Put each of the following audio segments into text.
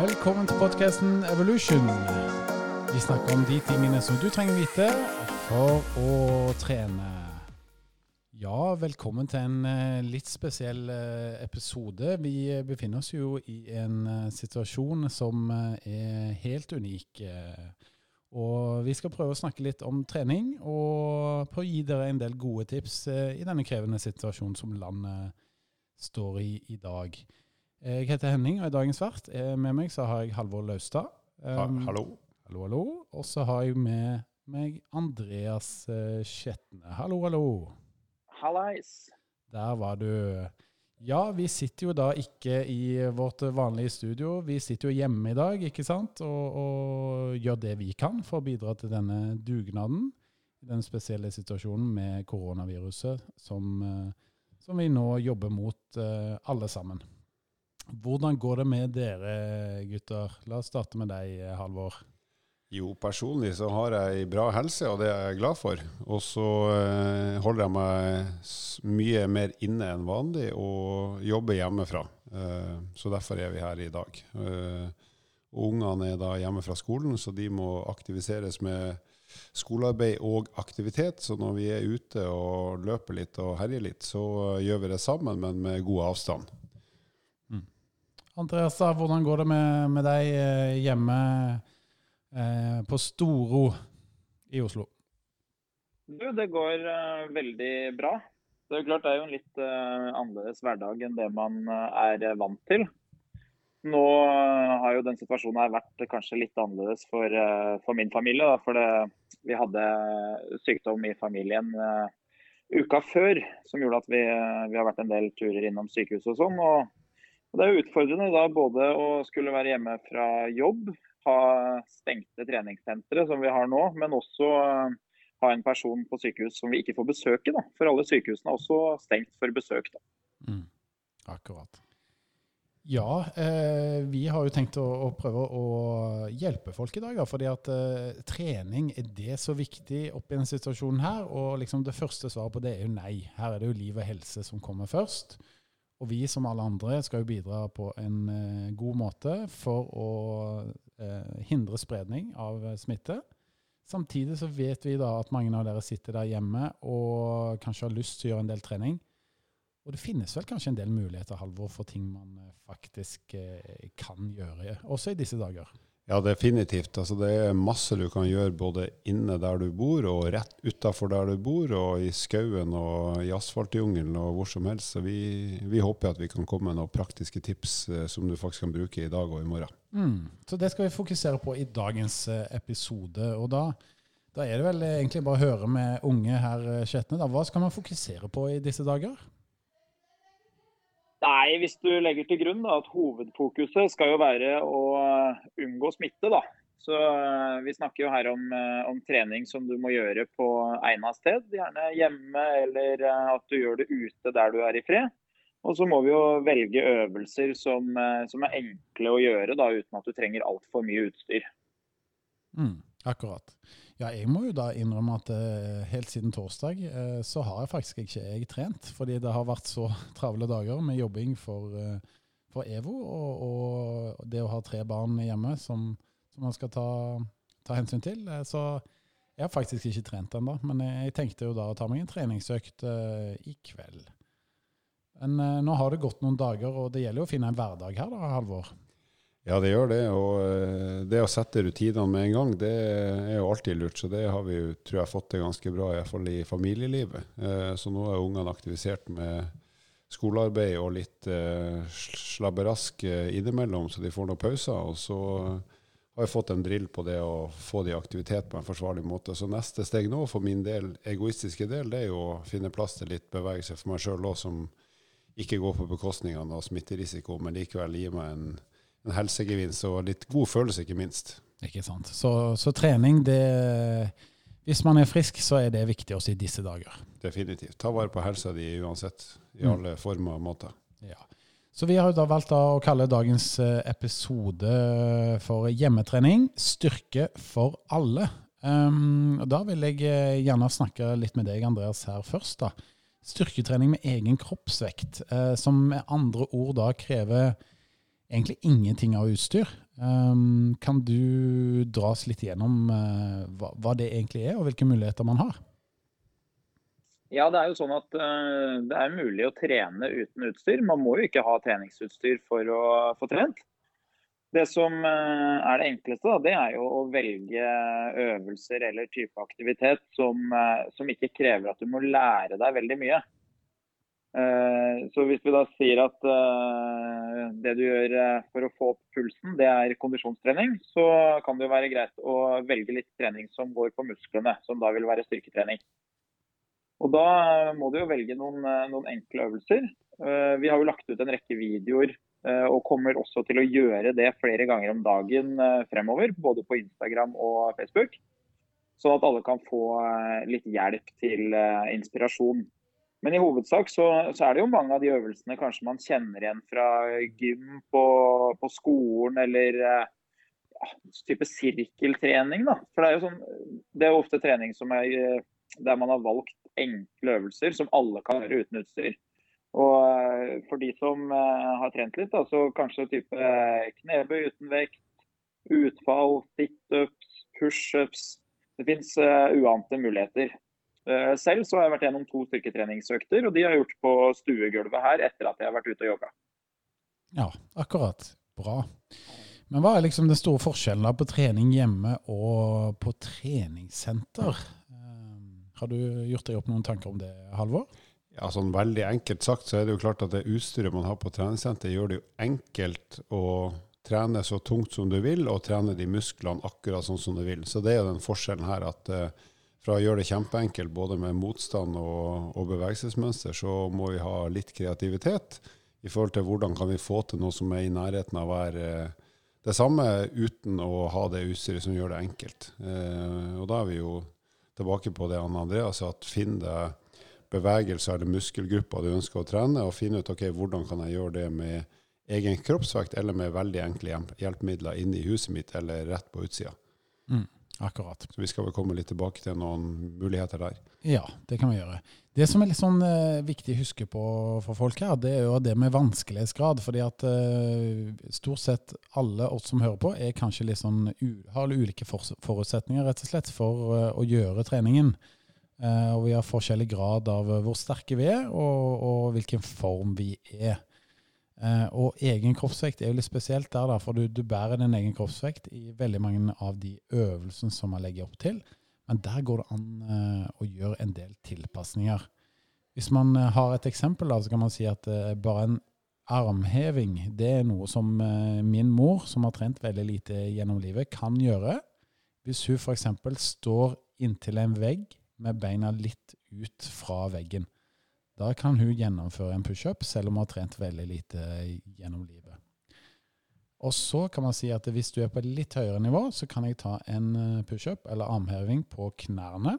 Velkommen til podkasten Evolution. Vi snakker om de tingene som du trenger vite for å trene. Ja, velkommen til en eh, litt spesiell eh, episode. Vi eh, befinner oss jo i en situasjon som er helt unik. Og vi skal prøve å snakke litt om trening, og prøve å gi dere en del gode tips i denne krevende situasjonen som landet står i i dag. Jeg heter Henning og er dagens vert. Med meg så har jeg Halvor Laustad. Ha, Um, hallo. Hallo, hallo. Og så har jeg med meg Andreas eh, Skjetne. Hallo, hallo. Hallais. Der var du. Ja, vi sitter jo da ikke i vårt vanlige studio. Vi sitter jo hjemme i dag, ikke sant? Og, og gjør det vi kan for å bidra til denne dugnaden. I den spesielle situasjonen med koronaviruset som, eh, som vi nå jobber mot eh, alle sammen. Hvordan går det med dere, gutter? La oss starte med deg, Halvor. Jo, personlig så har jeg bra helse, og det er jeg glad for. Og så eh, holder jeg meg mye mer inne enn vanlig og jobber hjemmefra. Eh, så derfor er vi her i dag. Eh, ungene er da hjemme fra skolen, så de må aktiviseres med skolearbeid og aktivitet. Så når vi er ute og løper litt og herjer litt, så gjør vi det sammen, men med god avstand. Andreas, da, hvordan går det med, med deg eh, hjemme eh, på Storo i Oslo? Du, det går uh, veldig bra. Det er jo klart det er jo en litt uh, annerledes hverdag enn det man uh, er vant til. Nå har jo den situasjonen her vært kanskje litt annerledes for, for min familie. Da, for det, vi hadde sykdom i familien uka før som gjorde at vi, vi har vært en del turer innom sykehuset og sånn. Og, og det er utfordrende da både å skulle være hjemme fra jobb, ha stengte treningssentre som vi har nå, men også eh, ha en person på sykehus som vi ikke får besøke. Da. For alle sykehusene er også stengt for besøk. Da. Mm. Akkurat. Ja, eh, vi har jo tenkt å, å prøve å hjelpe folk i dag. Da, fordi at eh, trening er det så viktig oppi denne situasjonen her. Og liksom det første svaret på det er jo nei. Her er det jo liv og helse som kommer først. Og vi som alle andre skal jo bidra på en eh, god måte for å eh, hindre spredning av eh, smitte. Samtidig så vet vi da at mange av dere sitter der hjemme og kanskje har lyst til å gjøre en del trening. Og det finnes vel kanskje en del muligheter Halvor, for ting man eh, faktisk eh, kan gjøre, også i disse dager. Ja, definitivt. Altså, det er masse du kan gjøre både inne der du bor, og rett utafor der du bor, og i skauen og i asfaltjungelen og hvor som helst. Så vi, vi håper at vi kan komme med noen praktiske tips eh, som du faktisk kan bruke i dag og i morgen. Mm. Så det skal vi fokusere på i dagens eh, episode. Og da, da er det vel egentlig bare å høre med unge her, Skjetne. Hva skal man fokusere på i disse dager? Nei, hvis du legger til grunn da, at hovedfokuset skal jo være å eh, unngå smitte, da. Så eh, vi snakker jo her om, eh, om trening som du må gjøre på egnet sted. Gjerne hjemme, eller at du gjør det ute der du er i fred. Og så må vi jo velge øvelser som, som er enkle å gjøre, da, uten at du trenger altfor mye utstyr. Mm, akkurat. Ja, jeg må jo da innrømme at eh, helt siden torsdag eh, så har jeg faktisk ikke jeg trent. Fordi det har vært så travle dager med jobbing for, eh, for EVO, og, og det å ha tre barn hjemme som, som man skal ta, ta hensyn til. Eh, så jeg har faktisk ikke trent ennå. Men jeg, jeg tenkte jo da å ta meg en treningsøkt eh, i kveld. Men eh, nå har det gått noen dager, og det gjelder jo å finne en hverdag her, da, Halvor. Ja, det gjør det. Og eh, det å sette rutinene med en gang, det er jo alltid lurt. Så det har vi jo, tror jeg, fått til ganske bra, iallfall i familielivet. Eh, Så nå er ungene aktivisert med skolearbeid og litt eh, slabberask innimellom, så de får noen pauser. Og så har jeg fått en drill på det å få de i aktivitet på en forsvarlig måte. Så neste steg nå, for min del, egoistiske del, det er jo å finne plass til litt bevegelse for meg sjøl òg, som ikke går på bekostning av smitterisiko, men likevel gir meg en en helsegevinst og litt god følelse, ikke minst. Ikke sant. Så, så trening, det Hvis man er frisk, så er det viktig også i disse dager. Definitivt. Ta vare på helsa di uansett, i Mm. alle former og måter. Ja. Så vi har da valgt da å kalle dagens eh, episode for hjemmetrening styrke for alle. Um, og da vil jeg eh, gjerne snakke litt med deg, Andreas, her først. da. Styrketrening med egen kroppsvekt, uh, som med andre ord da krever egentlig ingenting av utstyr. Um, kan du dra oss litt gjennom uh, hva, hva, det egentlig er, og hvilke muligheter man har? Ja, det er jo sånn at uh, det er mulig å trene uten utstyr. Man må jo ikke ha treningsutstyr for å få trent. Det som uh, er det enkleste, da, det er jo å velge øvelser eller type aktivitet som, som ikke krever at du må lære deg veldig mye. Eh, så hvis vi da sier at eh, det du gjør eh, for å få opp pulsen, det er kondisjonstrening, så kan det jo være greit å velge litt trening som går på musklene, som da vil være styrketrening. Og Da må du jo velge noen, noen enkle øvelser. Vi har jo lagt ut en rekke videoer og kommer også til å gjøre det flere ganger om dagen fremover, både på Instagram og Facebook. Sånn at alle kan få litt hjelp til inspirasjon. Men i hovedsak så, så, er det jo mange av de øvelsene kanskje man kjenner igjen fra gym på, på skolen, eller ja, type sirkeltrening. da. For det er jo sånn, det er ofte trening er, der man har valgt enkle øvelser som alle kan gjøre uten utstyr. Og for de som har trent litt, da, så kanskje type knebøy uten vekt, utfall, situps, pushups. Det fins uante muligheter. Eh, selv så har jeg vært gjennom to styrketreningsøkter, og de har jeg gjort på stuegulvet her etter at jeg har vært ute og jogga. Ja, akkurat. Bra. Men hva er liksom den store forskjellen på trening hjemme og på treningssenter? Eh, har du gjort deg opp noen tanker om det, Halvor? Ja, sånn Veldig enkelt sagt så er det jo klart at det utstyret man har på treningssenter, gjør det jo enkelt å trene så tungt som du vil, og trene de musklene akkurat sånn som du vil. Så det er jo den forskjellen her at uh, fra å gjøre det kjempeenkelt både med motstand og, og, bevegelsesmønster, så må vi ha litt kreativitet i forhold til hvordan kan vi få til noe som er i nærheten av å være eh, det samme uten å ha det utstyret som gjør det enkelt. Eh, og da er vi jo tilbake på det Anne Andreas at finn deg bevegelser eller muskelgrupper du ønsker å trene, og finne ut ok, hvordan kan jeg gjøre det med egen kroppsvekt eller med veldig enkle hjelpemidler inne i huset mitt eller rett på utsida. Mm. Akkurat. Så vi skal vel komme litt tilbake til noen muligheter der. Ja, det kan vi gjøre. Det som er litt sånn eh, viktig å huske på for folk her, det er jo det med vanskelighetsgrad. fordi at eh, stort sett alle oss som hører på, er kanskje litt sånn har ulike forutsetninger rett og slett for uh, å gjøre treningen. og vi har forskjellig grad av hvor sterke vi er, og, og hvilken form vi er. Uh, og egen kroppsvekt er jo litt spesielt der, da, for du, du, bærer din egen kroppsvekt i veldig mange av de øvelsene som man legger opp til. Men der går det an uh, å gjøre en del tilpasninger. Hvis man uh, har et eksempel, da, så kan man si at bare en armheving det er noe som min mor, som har trent veldig lite gjennom livet, kan gjøre. Hvis hun f.eks. står inntil en vegg med beina litt ut fra veggen. Da kan hun gjennomføre en pushup, selv om hun har trent veldig lite gjennom livet. Og så kan man si at hvis du er på et litt høyere nivå, så kan jeg ta en eh, pushup eller armheving på knærne.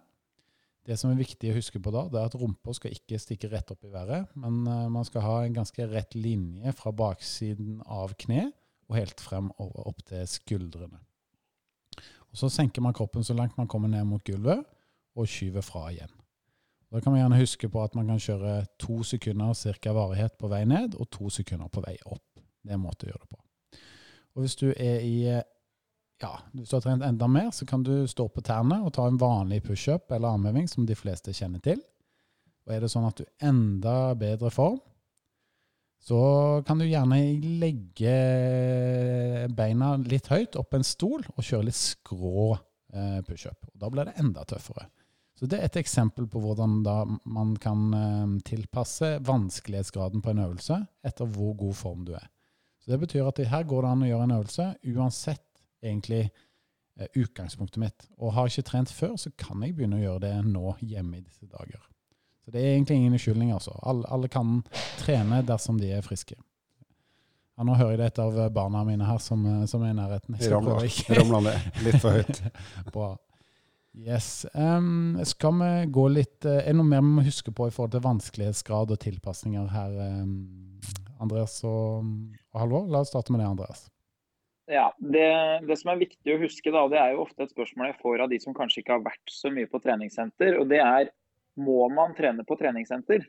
Det som er viktig å huske på da, det er at rumpa skal ikke stikke rett opp i været, men eh, man skal ha en ganske rett linje fra baksiden av kne og helt frem over opp til skuldrene. Og Så senker man kroppen så langt man kommer ned mot gulvet, og skyver fra igjen. Da kan vi gjerne huske på at man kan kjøre to sekunder cirka varighet på vei ned, og to sekunder på vei opp. Det er en måte å gjøre det på. Og hvis du er i ja, hvis du har trent enda mer, så kan du stå på tærne og ta en vanlig pushup eller armheving, som de fleste kjenner til. Og er det sånn at du er enda bedre form, så kan du gjerne legge beina litt høyt opp en stol og kjøre litt skrå eh, pushup. Da blir det enda tøffere. Så Det er et eksempel på hvordan man kan eh, tilpasse vanskelighetsgraden på en øvelse etter hvor god form du er. Så Det betyr at her går det an å gjøre en øvelse uansett egentlig eh, utgangspunktet mitt. Og har jeg ikke trent før, så kan jeg begynne å gjøre det nå hjemme i disse dager. Så det er egentlig ingen unnskyldning, altså. Alle, alle, kan trene dersom de er friske. Ja, nå hører jeg det et av barna mine her som, eh, som er i nærheten. Ramla ned litt for høyt. Bra. Yes. Um, skal vi gå litt uh, Er det noe mer vi må huske på i forhold til vanskelighetsgrad og tilpasninger her, um, Andreas og, og, Halvor? La oss starte med det, Andreas. Ja, det, det, som er viktig å huske, da, det er jo ofte et spørsmål jeg får av de som kanskje ikke har vært så mye på treningssenter. og det er Må man trene på treningssenter?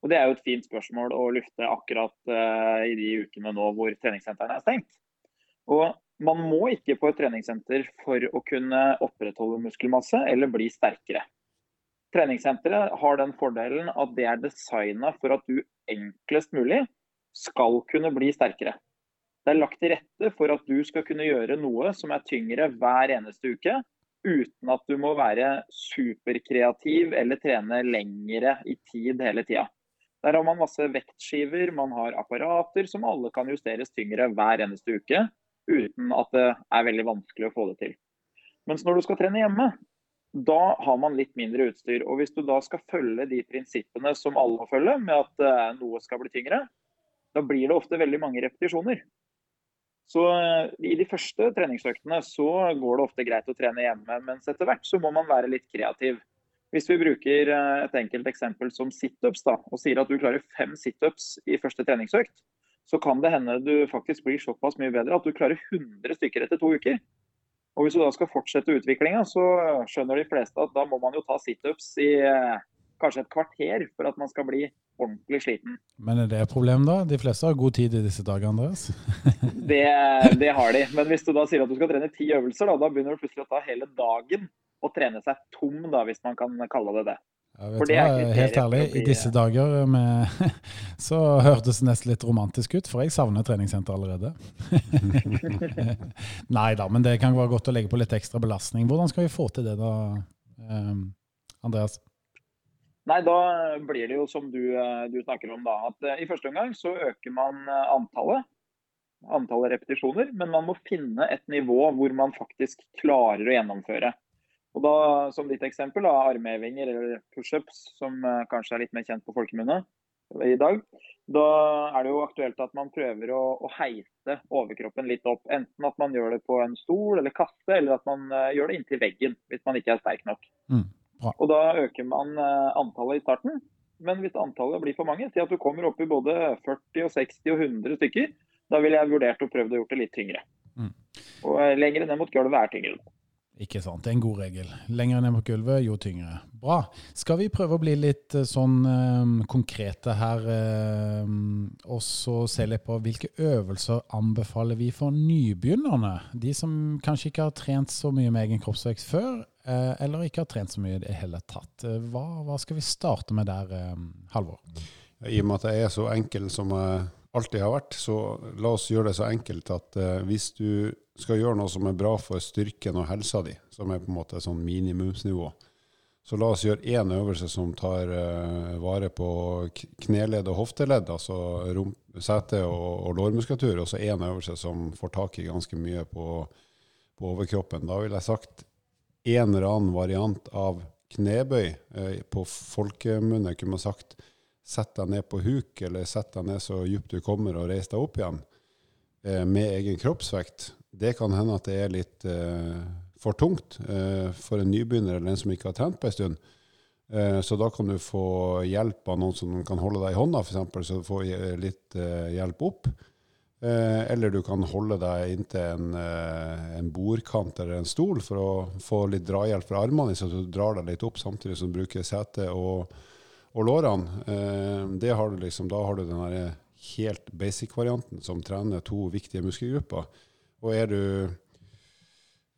Og Det er jo et fint spørsmål å lufte akkurat uh, i de ukene nå hvor treningssentrene er stengt. Og Man må ikke på et treningssenter for å kunne opprettholde muskelmasse eller bli sterkere. Treningssenteret har den fordelen at det er designa for at du enklest mulig skal kunne bli sterkere. Det er lagt til rette for at du skal kunne gjøre noe som er tyngre hver eneste uke, uten at du må være superkreativ eller trene lengre i tid hele tida. Der har man masse vektskiver, man har apparater som alle kan justeres tyngre hver eneste uke, uten at det er veldig vanskelig å få det til. Mens når du skal trene hjemme, da har man litt mindre utstyr. Og hvis du da skal følge de prinsippene som alle følger, med at uh, noe skal bli tyngre, da blir det ofte veldig mange repetisjoner. Så uh, I de første treningsøktene så går det ofte greit å trene hjemme, mens etter hvert så må man være litt kreativ. Hvis vi bruker uh, et enkelt eksempel som situps, og sier at du klarer fem situps i første treningsøkt, så kan det hende du faktisk blir såpass mye bedre at du klarer 100 stykker etter to uker. Og Hvis du da skal fortsette utviklinga, så skjønner de fleste at da må man jo ta situps i eh, kanskje et kvarter for at man skal bli ordentlig sliten. Men er det et problem, da? De fleste har god tid i disse dager, Andreas? det, det, har de. Men hvis du da sier at du skal trene ti øvelser, da, da begynner du plutselig å ta hele dagen og trene seg tom, da, hvis man kan kalle det det. Ja, vet du hva, Helt ærlig, i disse dager med, så hørtes det nesten litt romantisk ut, for jeg savner treningssenter allerede. Nei da, men det kan være godt å legge på litt ekstra belastning. Hvordan skal vi få til det da, um, Andreas? Nei, Da blir det jo som du, eh, du snakker om, da. At uh, i første omgang så øker man uh, antallet. Antallet repetisjoner. Men man må finne et nivå hvor man faktisk klarer å gjennomføre. Og da, Som ditt eksempel, da, armhevinger eller pushups, som uh, kanskje er litt mer kjent på folkemunne i dag. Da er det jo aktuelt at man prøver å, å, heise overkroppen litt opp. Enten at man gjør det på en stol eller kasse, eller at man uh, gjør det inntil veggen hvis man ikke er sterk nok. Mm, og Da øker man uh, antallet i starten. Men hvis antallet blir for mange, si at du kommer opp i både 40, og 60 og 100 stykker, da ville jeg vurdert å prøve å gjøre det litt tyngre. Mm. Og lengre ned mot gulvet er tyngre. Ikke sant. Det er en god regel. Lenger ned på gulvet, jo tyngre. Bra. Skal vi prøve å bli litt eh, sånn um, konkrete her, um, og så se litt på hvilke øvelser anbefaler vi for nybegynnerne? De som kanskje ikke har trent så mye med egen kroppsvekst før, uh, eller ikke har trent så mye i det hele tatt. Hva, hva, skal vi starte med der, um, Halvor? I og med at jeg er så enkel som jeg alltid har vært, så la oss gjøre det så enkelt at uh, hvis du skal gjøre noe som er bra for styrken og helsa di, som er på en måte sånn minimumsnivå. Så la oss gjøre én øvelse som tar uh, vare på kneledd og hofteledd, altså rump, sete og, og lårmuskulatur, og så én øvelse som får tak i ganske mye på, på overkroppen. Da ville jeg sagt en eller annen variant av knebøy. Uh, på folkemunne kunne man sagt sett deg ned på huk, eller sett deg ned så djupt du kommer, og reis deg opp igjen eh, med egen kroppsvekt det kan hende at det er litt eh, for tungt eh, for en nybegynner eller en som ikke har trent på en stund. Uh, så da kan du få hjelp av noen som kan holde deg i hånda, f.eks., så du får litt hjelp opp. eller du kan holde deg inntil en, en, bordkant eller en stol for å få litt drahjelp fra armene, så du drar deg litt opp samtidig som du bruker setet og, og lårene. det har du liksom, da har du den helt basic-varianten som trener to viktige muskelgrupper. Og er du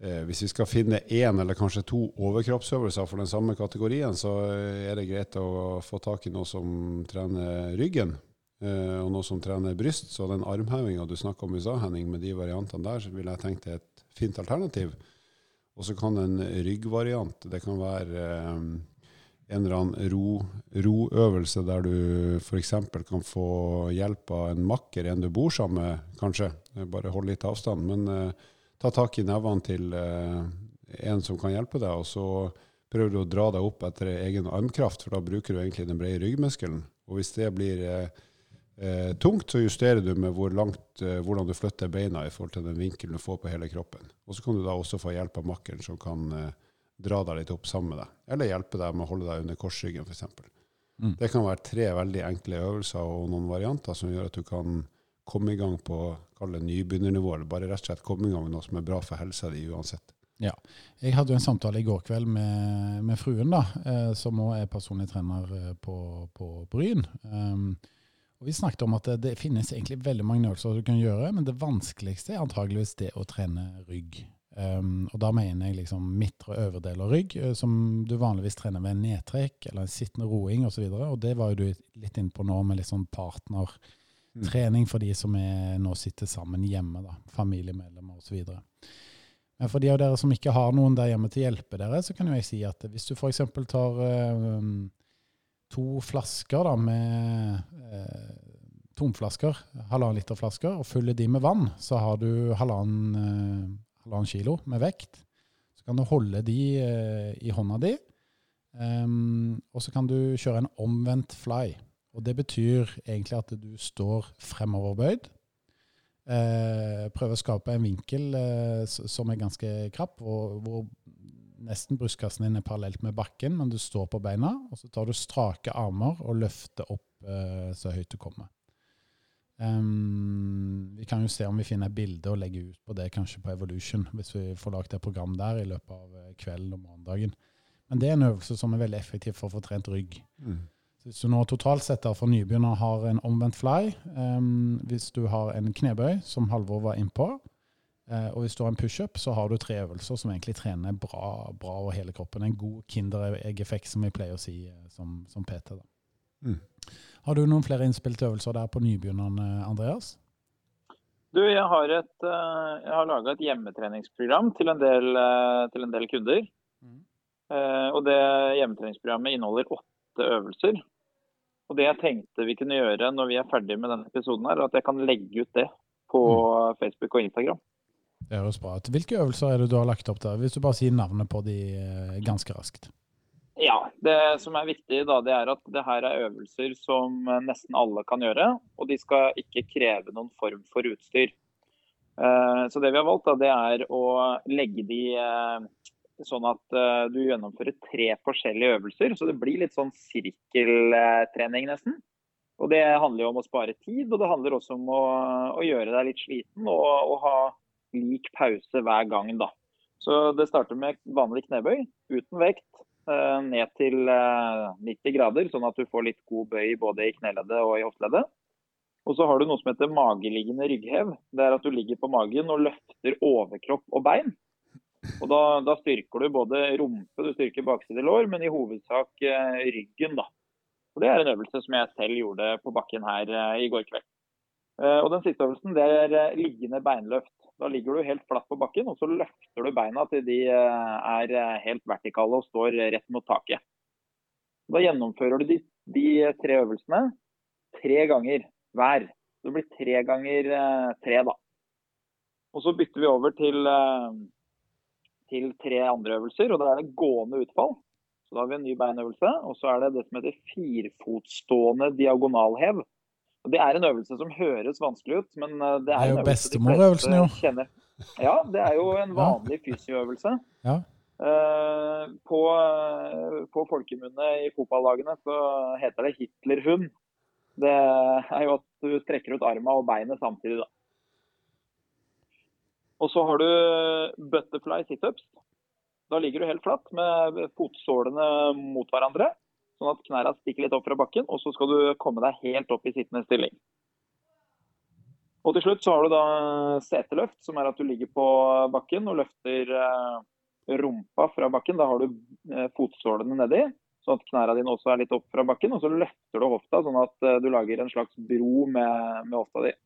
eh, Hvis vi skal finne én eller kanskje to overkroppsøvelser for den samme kategorien, så er det greit å få tak i noe som trener ryggen, eh, og noe som trener bryst. Så den armhevinga du snakka om i stad, Henning, med de variantene der, så vil jeg tenke det er et fint alternativ. Og så kan en ryggvariant Det kan være eh, en eller annen ro, roøvelse der du f.eks. kan få hjelp av en makker, en du bor sammen med, kanskje. Bare hold litt avstand. Men eh, ta tak i nevene til eh, en som kan hjelpe deg, og så prøver du å dra deg opp etter egen armkraft, for da bruker du egentlig den brede ryggmuskelen. Og hvis det blir eh, tungt, så justerer du med hvor langt, hvordan du flytter beina i forhold til den vinkelen du får på hele kroppen. Og så kan du da også få hjelp av makkeren som kan dra deg litt opp sammen med deg, eller hjelpe deg med å holde deg under korsryggen f.eks. Mm. Det kan være tre veldig enkle øvelser og noen varianter som gjør at du kan komme i gang på kall det nybegynnernivå, eller bare rett og slett komme i gang med noe som er bra for helsa di uansett. Ja. Jeg hadde jo en samtale i går kveld med, med fruen, da, eh, som òg er personlig trener eh, på, på Bryn. Um, og Vi snakket om at det, det, finnes egentlig veldig mange øvelser du kan gjøre, men det vanskeligste er antageligvis det å trene rygg. Um, og Da mener jeg liksom midtre og øvre del av rygg, uh, som du vanligvis trener ved nedtrekk eller en sittende roing osv. Og, så og det var jo du litt inne på nå, med litt sånn partnertrening for de som er, nå sitter sammen hjemme, da, familiemedlemmer osv. Men for de av dere som ikke har noen der hjemme til å hjelpe dere, så kan jo jeg si at hvis du f.eks. tar um, to flasker da, med uh, tomflasker, halvannen liter flasker, og fyller de med vann, så har du halvannen, eh, halvannen kilo med vekt. Så kan du holde de eh, i hånda di, um, og så kan du kjøre en omvendt fly. Og det betyr egentlig at du står fremoverbøyd, Eh, prøve å skape en vinkel eh, som er ganske krapp, hvor, hvor nesten brystkassen din er parallelt med bakken, men du står på beina. Og så tar du strake armer og løfter opp eh, så høyt du kommer. Um, vi kan jo se om vi finner et bilde og legge ut på det kanskje på Evolution, hvis vi får lagd et program der i løpet av eh, kvelden og morgendagen. Men det er en øvelse som er veldig effektiv for å få trent rygg. Mm. Totalt sett for nybegynner har en omvendt fly, um, hvis du har en knebøy, som Halvor var innpå, uh, og hvis du har en pushup, så har du tre øvelser som egentlig trener bra, bra over hele kroppen. En god kinderegg-effekt, som vi pleier å si uh, som, som, PT. Mm. Har du noen flere innspill til øvelser der på nybegynnerne, Andreas? Du, jeg har, et, uh, har laga et hjemmetreningsprogram til en del, til en del kunder. Mm. og det hjemmetreningsprogrammet inneholder åtte øvelser. Og det jeg tenkte vi kunne gjøre når vi er ferdig med denne episoden, her, at jeg kan legge ut det på mm. Facebook og Instagram. Det høres bra ut. Hvilke øvelser er det du har lagt opp der? Hvis du bare sier navnet på de eh, ganske raskt. Ja, Det som er viktig, da, det er at det her er øvelser som nesten alle kan gjøre. Og de skal ikke kreve noen form for utstyr. Eh, så det vi har valgt, da, det er å legge de eh, sånn at du gjennomfører tre forskjellige øvelser. Så det blir litt sånn sirkeltrening nesten. Og det handler jo om å spare tid, og det handler også om å, å gjøre deg litt sliten og, og, ha lik pause hver gang, da. Så det starter med vanlig knebøy uten vekt ned til uh, eh, 90 grader, sånn at du får litt god bøy både i kneleddet og i hofteleddet. Og så har du noe som heter mageliggende rygghev. Det er at du ligger på magen og løfter overkropp og bein. Og da, da, styrker du både rumpe, du styrker bakside lår, men i hovedsak eh, ryggen. da. Og Det er en øvelse som jeg selv gjorde på bakken her eh, i går kveld. Eh, og Den siste øvelsen det er eh, liggende beinløft. Da ligger du helt flatt på bakken, og så løfter du beina til de eh, er eh, helt vertikale og står rett mot taket. Da gjennomfører du de, de tre øvelsene tre ganger hver. Det blir tre ganger tre, da. Og så bytter vi over til til tre andre øvelser, og da er det gående utfall. Så da har vi en ny beinøvelse, og så er det det som heter firfotstående diagonalhev. Og Det er en øvelse som høres vanskelig ut, men eh, det er, det er jo bestemorøvelsen, jo. Kjenner. Ja, det er jo en vanlig fysioøvelse. Ja. Uh, på, på folkemunne i fotballagene så heter det Hitlerhund. Det er jo at du trekker ut arma og beinet samtidig, da. Og så har du butterfly situps. Da ligger du helt flatt med fotsålene mot hverandre, sånn at knærne stikker litt opp fra bakken. Og så skal du komme deg helt opp i sittende stilling. Og til slutt så har du da seteløft, som er at du ligger på bakken og løfter eh, rumpa fra bakken. Da har du eh, fotsålene nedi, sånn at knærne dine også er litt opp fra bakken. Og så løfter du hofta, sånn at eh, du lager en slags bro med, med hofta di.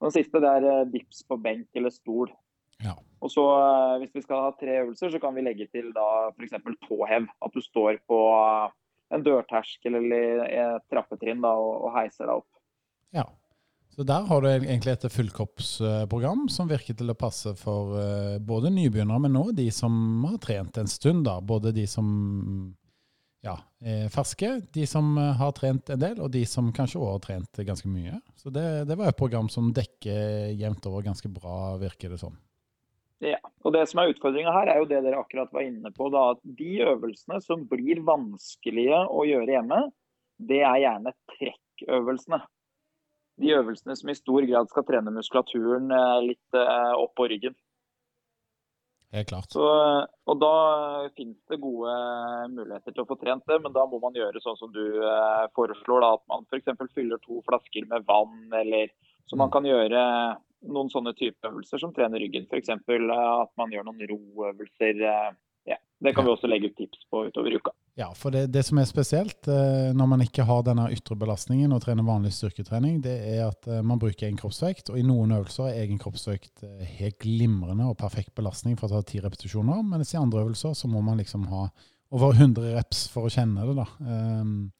Den siste det er dips på benk eller stol. Ja. Og så Hvis vi skal ha tre øvelser, så kan vi legge til da f.eks. tåhev. At du står på en dørterskel eller et trappetrinn da, og, heiser deg opp. Ja. Så der har du egentlig et fullkroppsprogram som virker til å passe for både nybegynnere, men òg de som har trent en stund. da. Både de som ja, er ferske, de som eh, har trent en del, og de som kanskje også har trent ganske mye. Så det, det var et program som dekker jevnt over ganske bra, virker det som. Ja, og Det som er utfordringa her, er jo det dere akkurat var inne på. Da, at De øvelsene som blir vanskelige å gjøre hjemme, det er gjerne trekkøvelsene. De øvelsene som i stor grad skal trene muskulaturen eh, litt opp på ryggen. Helt klart. Så, og da finnes det gode muligheter til å få trent det, men da må man gjøre sånn som du eh, foreslår. Da, at man f.eks. fyller to flasker med vann, eller så man Mm. kan gjøre noen sånne type øvelser som trener ryggen. F.eks. at man gjør noen roøvelser. eh, Ja, det kan vi også legge ut tips på utover uka. Ja, for det, det som er spesielt eh, når man ikke har denne ytre belastningen og trener vanlig styrketrening, det er at eh, man bruker egen kroppsvekt, og i noen øvelser er egen kroppsvekt eh, helt glimrende og perfekt belastning for å ta ti repetisjoner, mens i andre øvelser så må man liksom ha over 100 reps for å kjenne det. da. Um,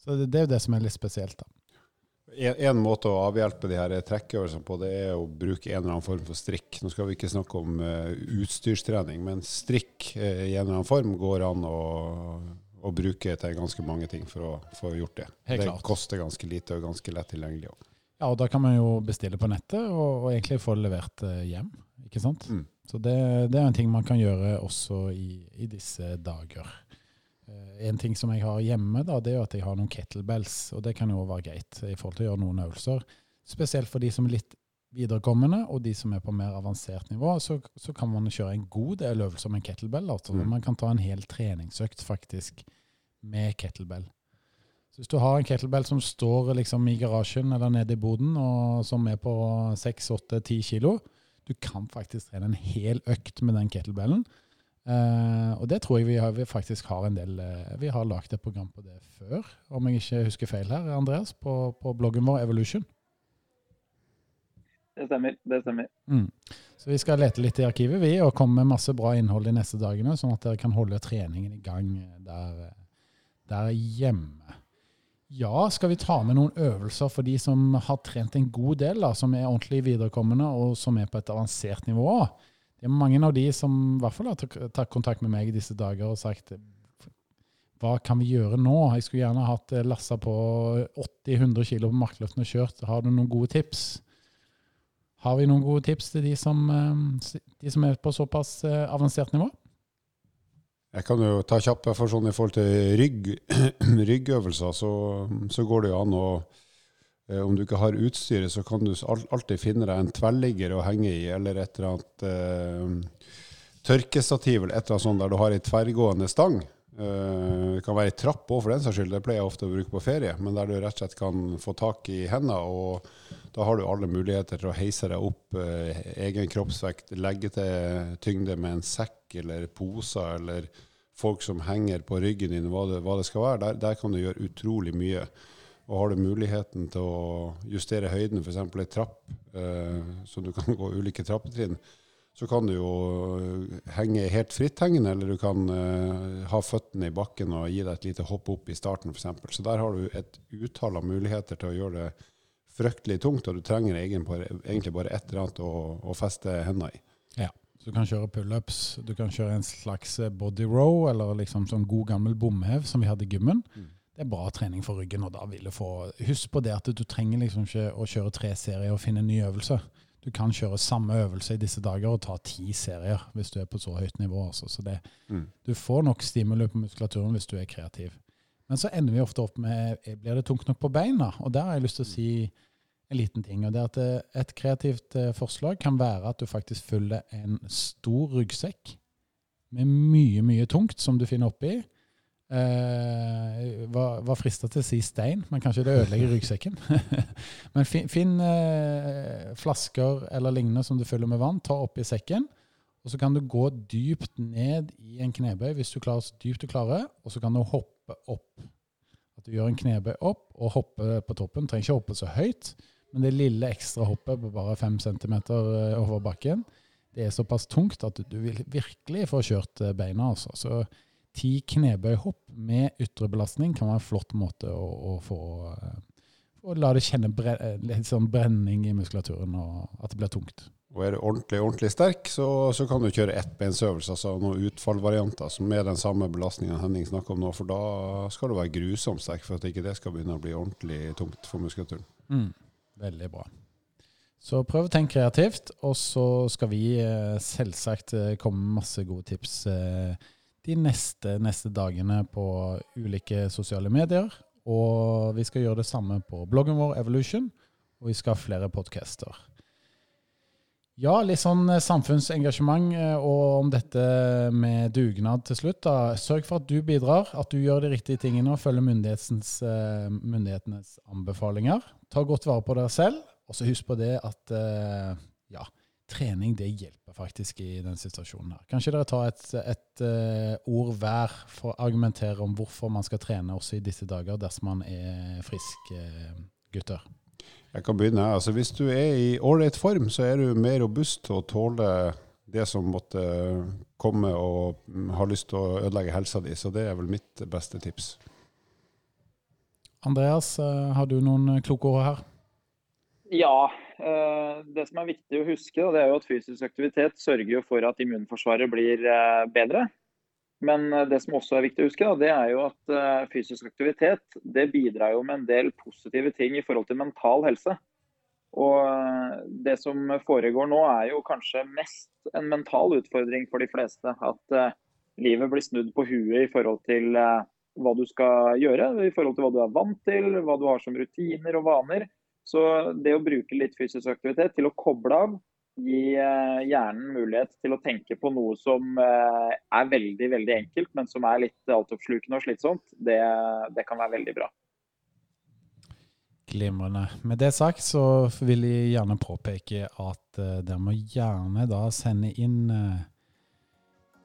så det, det er jo det som er litt spesielt. da. En, en måte å avhjelpe de her trekkøvelsene på, det er å bruke en eller annen form for strikk. Nå skal vi ikke snakke om uh, utstyrstrening, men strikk uh, i en eller annen form går an å, å bruke til ganske mange ting for å få gjort det. Helt det klart. koster ganske lite og ganske lett tilgjengelig. også. Ja, og da kan man jo bestille på nettet og, og egentlig få det levert eh, hjem, ikke sant? Mm. Så det, det er en ting man kan gjøre også i, i disse dager. Eh, En ting som jeg har hjemme, da, det er at jeg har noen kettlebells, og det kan jo være greit i forhold til å gjøre noen øvelser. Spesielt for de som er litt viderekommende, og de som er på mer avansert nivå, så, så kan man kjøre en god del øvelser med kettlebell. Altså. Mm. Man kan ta en hel treningsøkt faktisk med kettlebell. Så hvis du har en kettlebell som står liksom i garasjen eller nede i boden, og som er på 6-8-10 kilo, du kan faktisk trene en hel økt med den kettlebellen. Eh, og det tror jeg vi, har, vi faktisk har en del uh, Vi har lagd et program på det før, om jeg ikke husker feil her, Andreas, på, på bloggen vår Evolution. Det stemmer. det stemmer. Mm. Så vi skal lete litt i arkivet vi, og komme med masse bra innhold de neste dagene, sånn at dere kan holde treningen i gang der, der hjemme. Ja, skal vi ta med noen øvelser for de som har trent en god del, da, som er ordentlig viderekommende og som er på et avansert nivå? Det er mange av de som i hvert fall har tatt kontakt med meg i disse dager og sagt hva kan vi gjøre nå? Jeg skulle gjerne hatt eh, lassa på 80-100 kilo på markløftene og kjørt. Har du noen gode tips? Har vi noen gode tips til de som, eh, de som er på såpass eh, avansert nivå? Jeg kan jo ta kjapt for sånn i forhold til rygg, ryggøvelser, så, så går det jo an å Om du ikke har utstyret, så kan du alltid finne deg en tverrligger å henge i, eller et eller annet eh, tørkestativ eller et eller annet sånt der du har ei tverrgående stang. Eh, det kan være ei trapp òg, for den saks skyld. Det pleier jeg ofte å bruke på ferie. Men der du rett og slett kan få tak i hendene, og da har du alle muligheter til å heise deg opp eh, egen kroppsvekt, legge til tyngde med en sekk eller poser, eller folk som henger på ryggen din, hva det, hva det skal være. Der, der kan du gjøre utrolig mye. Og har du muligheten til å justere høyden, f.eks. ei trapp, eh, så du kan gå ulike trappetrinn, så kan du jo eh, henge helt fritthengende, eller du kan eh, ha føttene i bakken og gi deg et lite hopp opp i starten, f.eks. Så der har du et utall av muligheter til å gjøre det fryktelig tungt, og du trenger egentlig bare et eller annet å, å feste hendene i. Ja. Så du kan kjøre pullups, du kan kjøre en slags body row, eller liksom sånn god gammel bomhev som vi hadde i gymmen. Mm. Det er bra trening for ryggen, og da vil du få Husk på det at du trenger liksom ikke å kjøre tre serier og finne en ny øvelse. Du kan kjøre samme øvelse i disse dager og ta ti serier hvis du er på så høyt nivå. Altså. Så det, Mm. du får nok stimuli på muskulaturen hvis du er kreativ. Men så ender vi ofte opp med eh, blir det tungt nok på beina. Og der har jeg lyst til å si en liten ting. og det er at eh, Et kreativt eh, forslag kan være at du faktisk fyller en stor ryggsekk med mye, mye tungt som du finner oppi. Eh, var, var frista til å si stein, men kanskje det ødelegger ryggsekken. men fin, finn eh, flasker eller lignende som du fyller med vann, ta oppi sekken. Og så kan du gå dypt ned i en knebøy hvis du klarer så dypt du klarer, og så kan du hoppe opp. At du gjør en knebøy opp og hopper på toppen. Trenger ikke hoppe så høyt, men det lille ekstra hoppet på bare fem centimeter eh, over bakken, det er såpass tungt at du vil virkelig få kjørt eh, beina. Altså. Så ti knebøyhopp med ytre belastning kan være en flott måte å, å få eh, å la det kjenne bre litt sånn brenning i muskulaturen, og at det blir tungt. Og er du ordentlig, ordentlig sterk, så, så kan du kjøre ettbeinsøvelse, altså noen utfallvarianter som er den samme belastningen Henning snakker om nå, for da skal du være grusomt sterk for at ikke det skal begynne å bli ordentlig tungt for muskulaturen. Mm. Veldig bra. Så prøv å tenke kreativt, og så skal vi eh, selvsagt eh, komme med masse gode tips eh, de neste, neste dagene på ulike sosiale medier. Og vi skal gjøre det samme på bloggen vår Evolution, og vi skal ha flere podcaster. Ja, litt sånn eh, samfunnsengasjement eh, og om dette med dugnad til slutt. da. Sørg for at du bidrar, at du gjør de riktige tingene og følger myndighetenes, eh, anbefalinger. Ta godt vare på dere selv, og så husk på det at ja, trening det hjelper faktisk i den situasjonen her. Kanskje dere tar et, et uh, ord hver for å argumentere om hvorfor man skal trene også i disse dager dersom man er frisk, uh, gutter. Jeg kan begynne. Altså, hvis du er i ålreit form, så er du mer robust til å tåle det som måtte komme og har lyst til å ødelegge helsa di. Så det er vel mitt beste tips. Andreas, eh, har du noen kloke ord her? Ja. Eh, Det som er viktig å huske, det er jo at fysisk aktivitet sørger for at immunforsvaret blir eh, bedre. Men eh, det som også er viktig å huske, det er jo at fysisk aktivitet det bidrar jo med en del positive ting i forhold til mental helse. Og det som foregår nå er jo kanskje mest en mental utfordring for de fleste. At livet blir snudd på huet i forhold til hva du skal gjøre, i forhold til hva du er vant til, hva du har som rutiner og vaner. Så det å bruke litt fysisk aktivitet til å koble av, gi eh, hjernen mulighet til å tenke på noe som eh, er veldig veldig enkelt, men som er litt altoppslukende og slitsomt, det, det kan være veldig bra. Glimrende. Med det sagt så vil jeg gjerne påpeke at uh, dere må gjerne da sende inn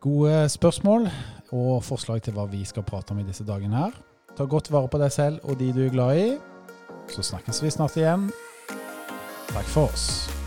gode spørsmål og forslag til hva vi skal prate om i disse dagene her. Ta godt vare på deg selv og de du er glad i. Så snakkes vi snart igjen. Takk for oss.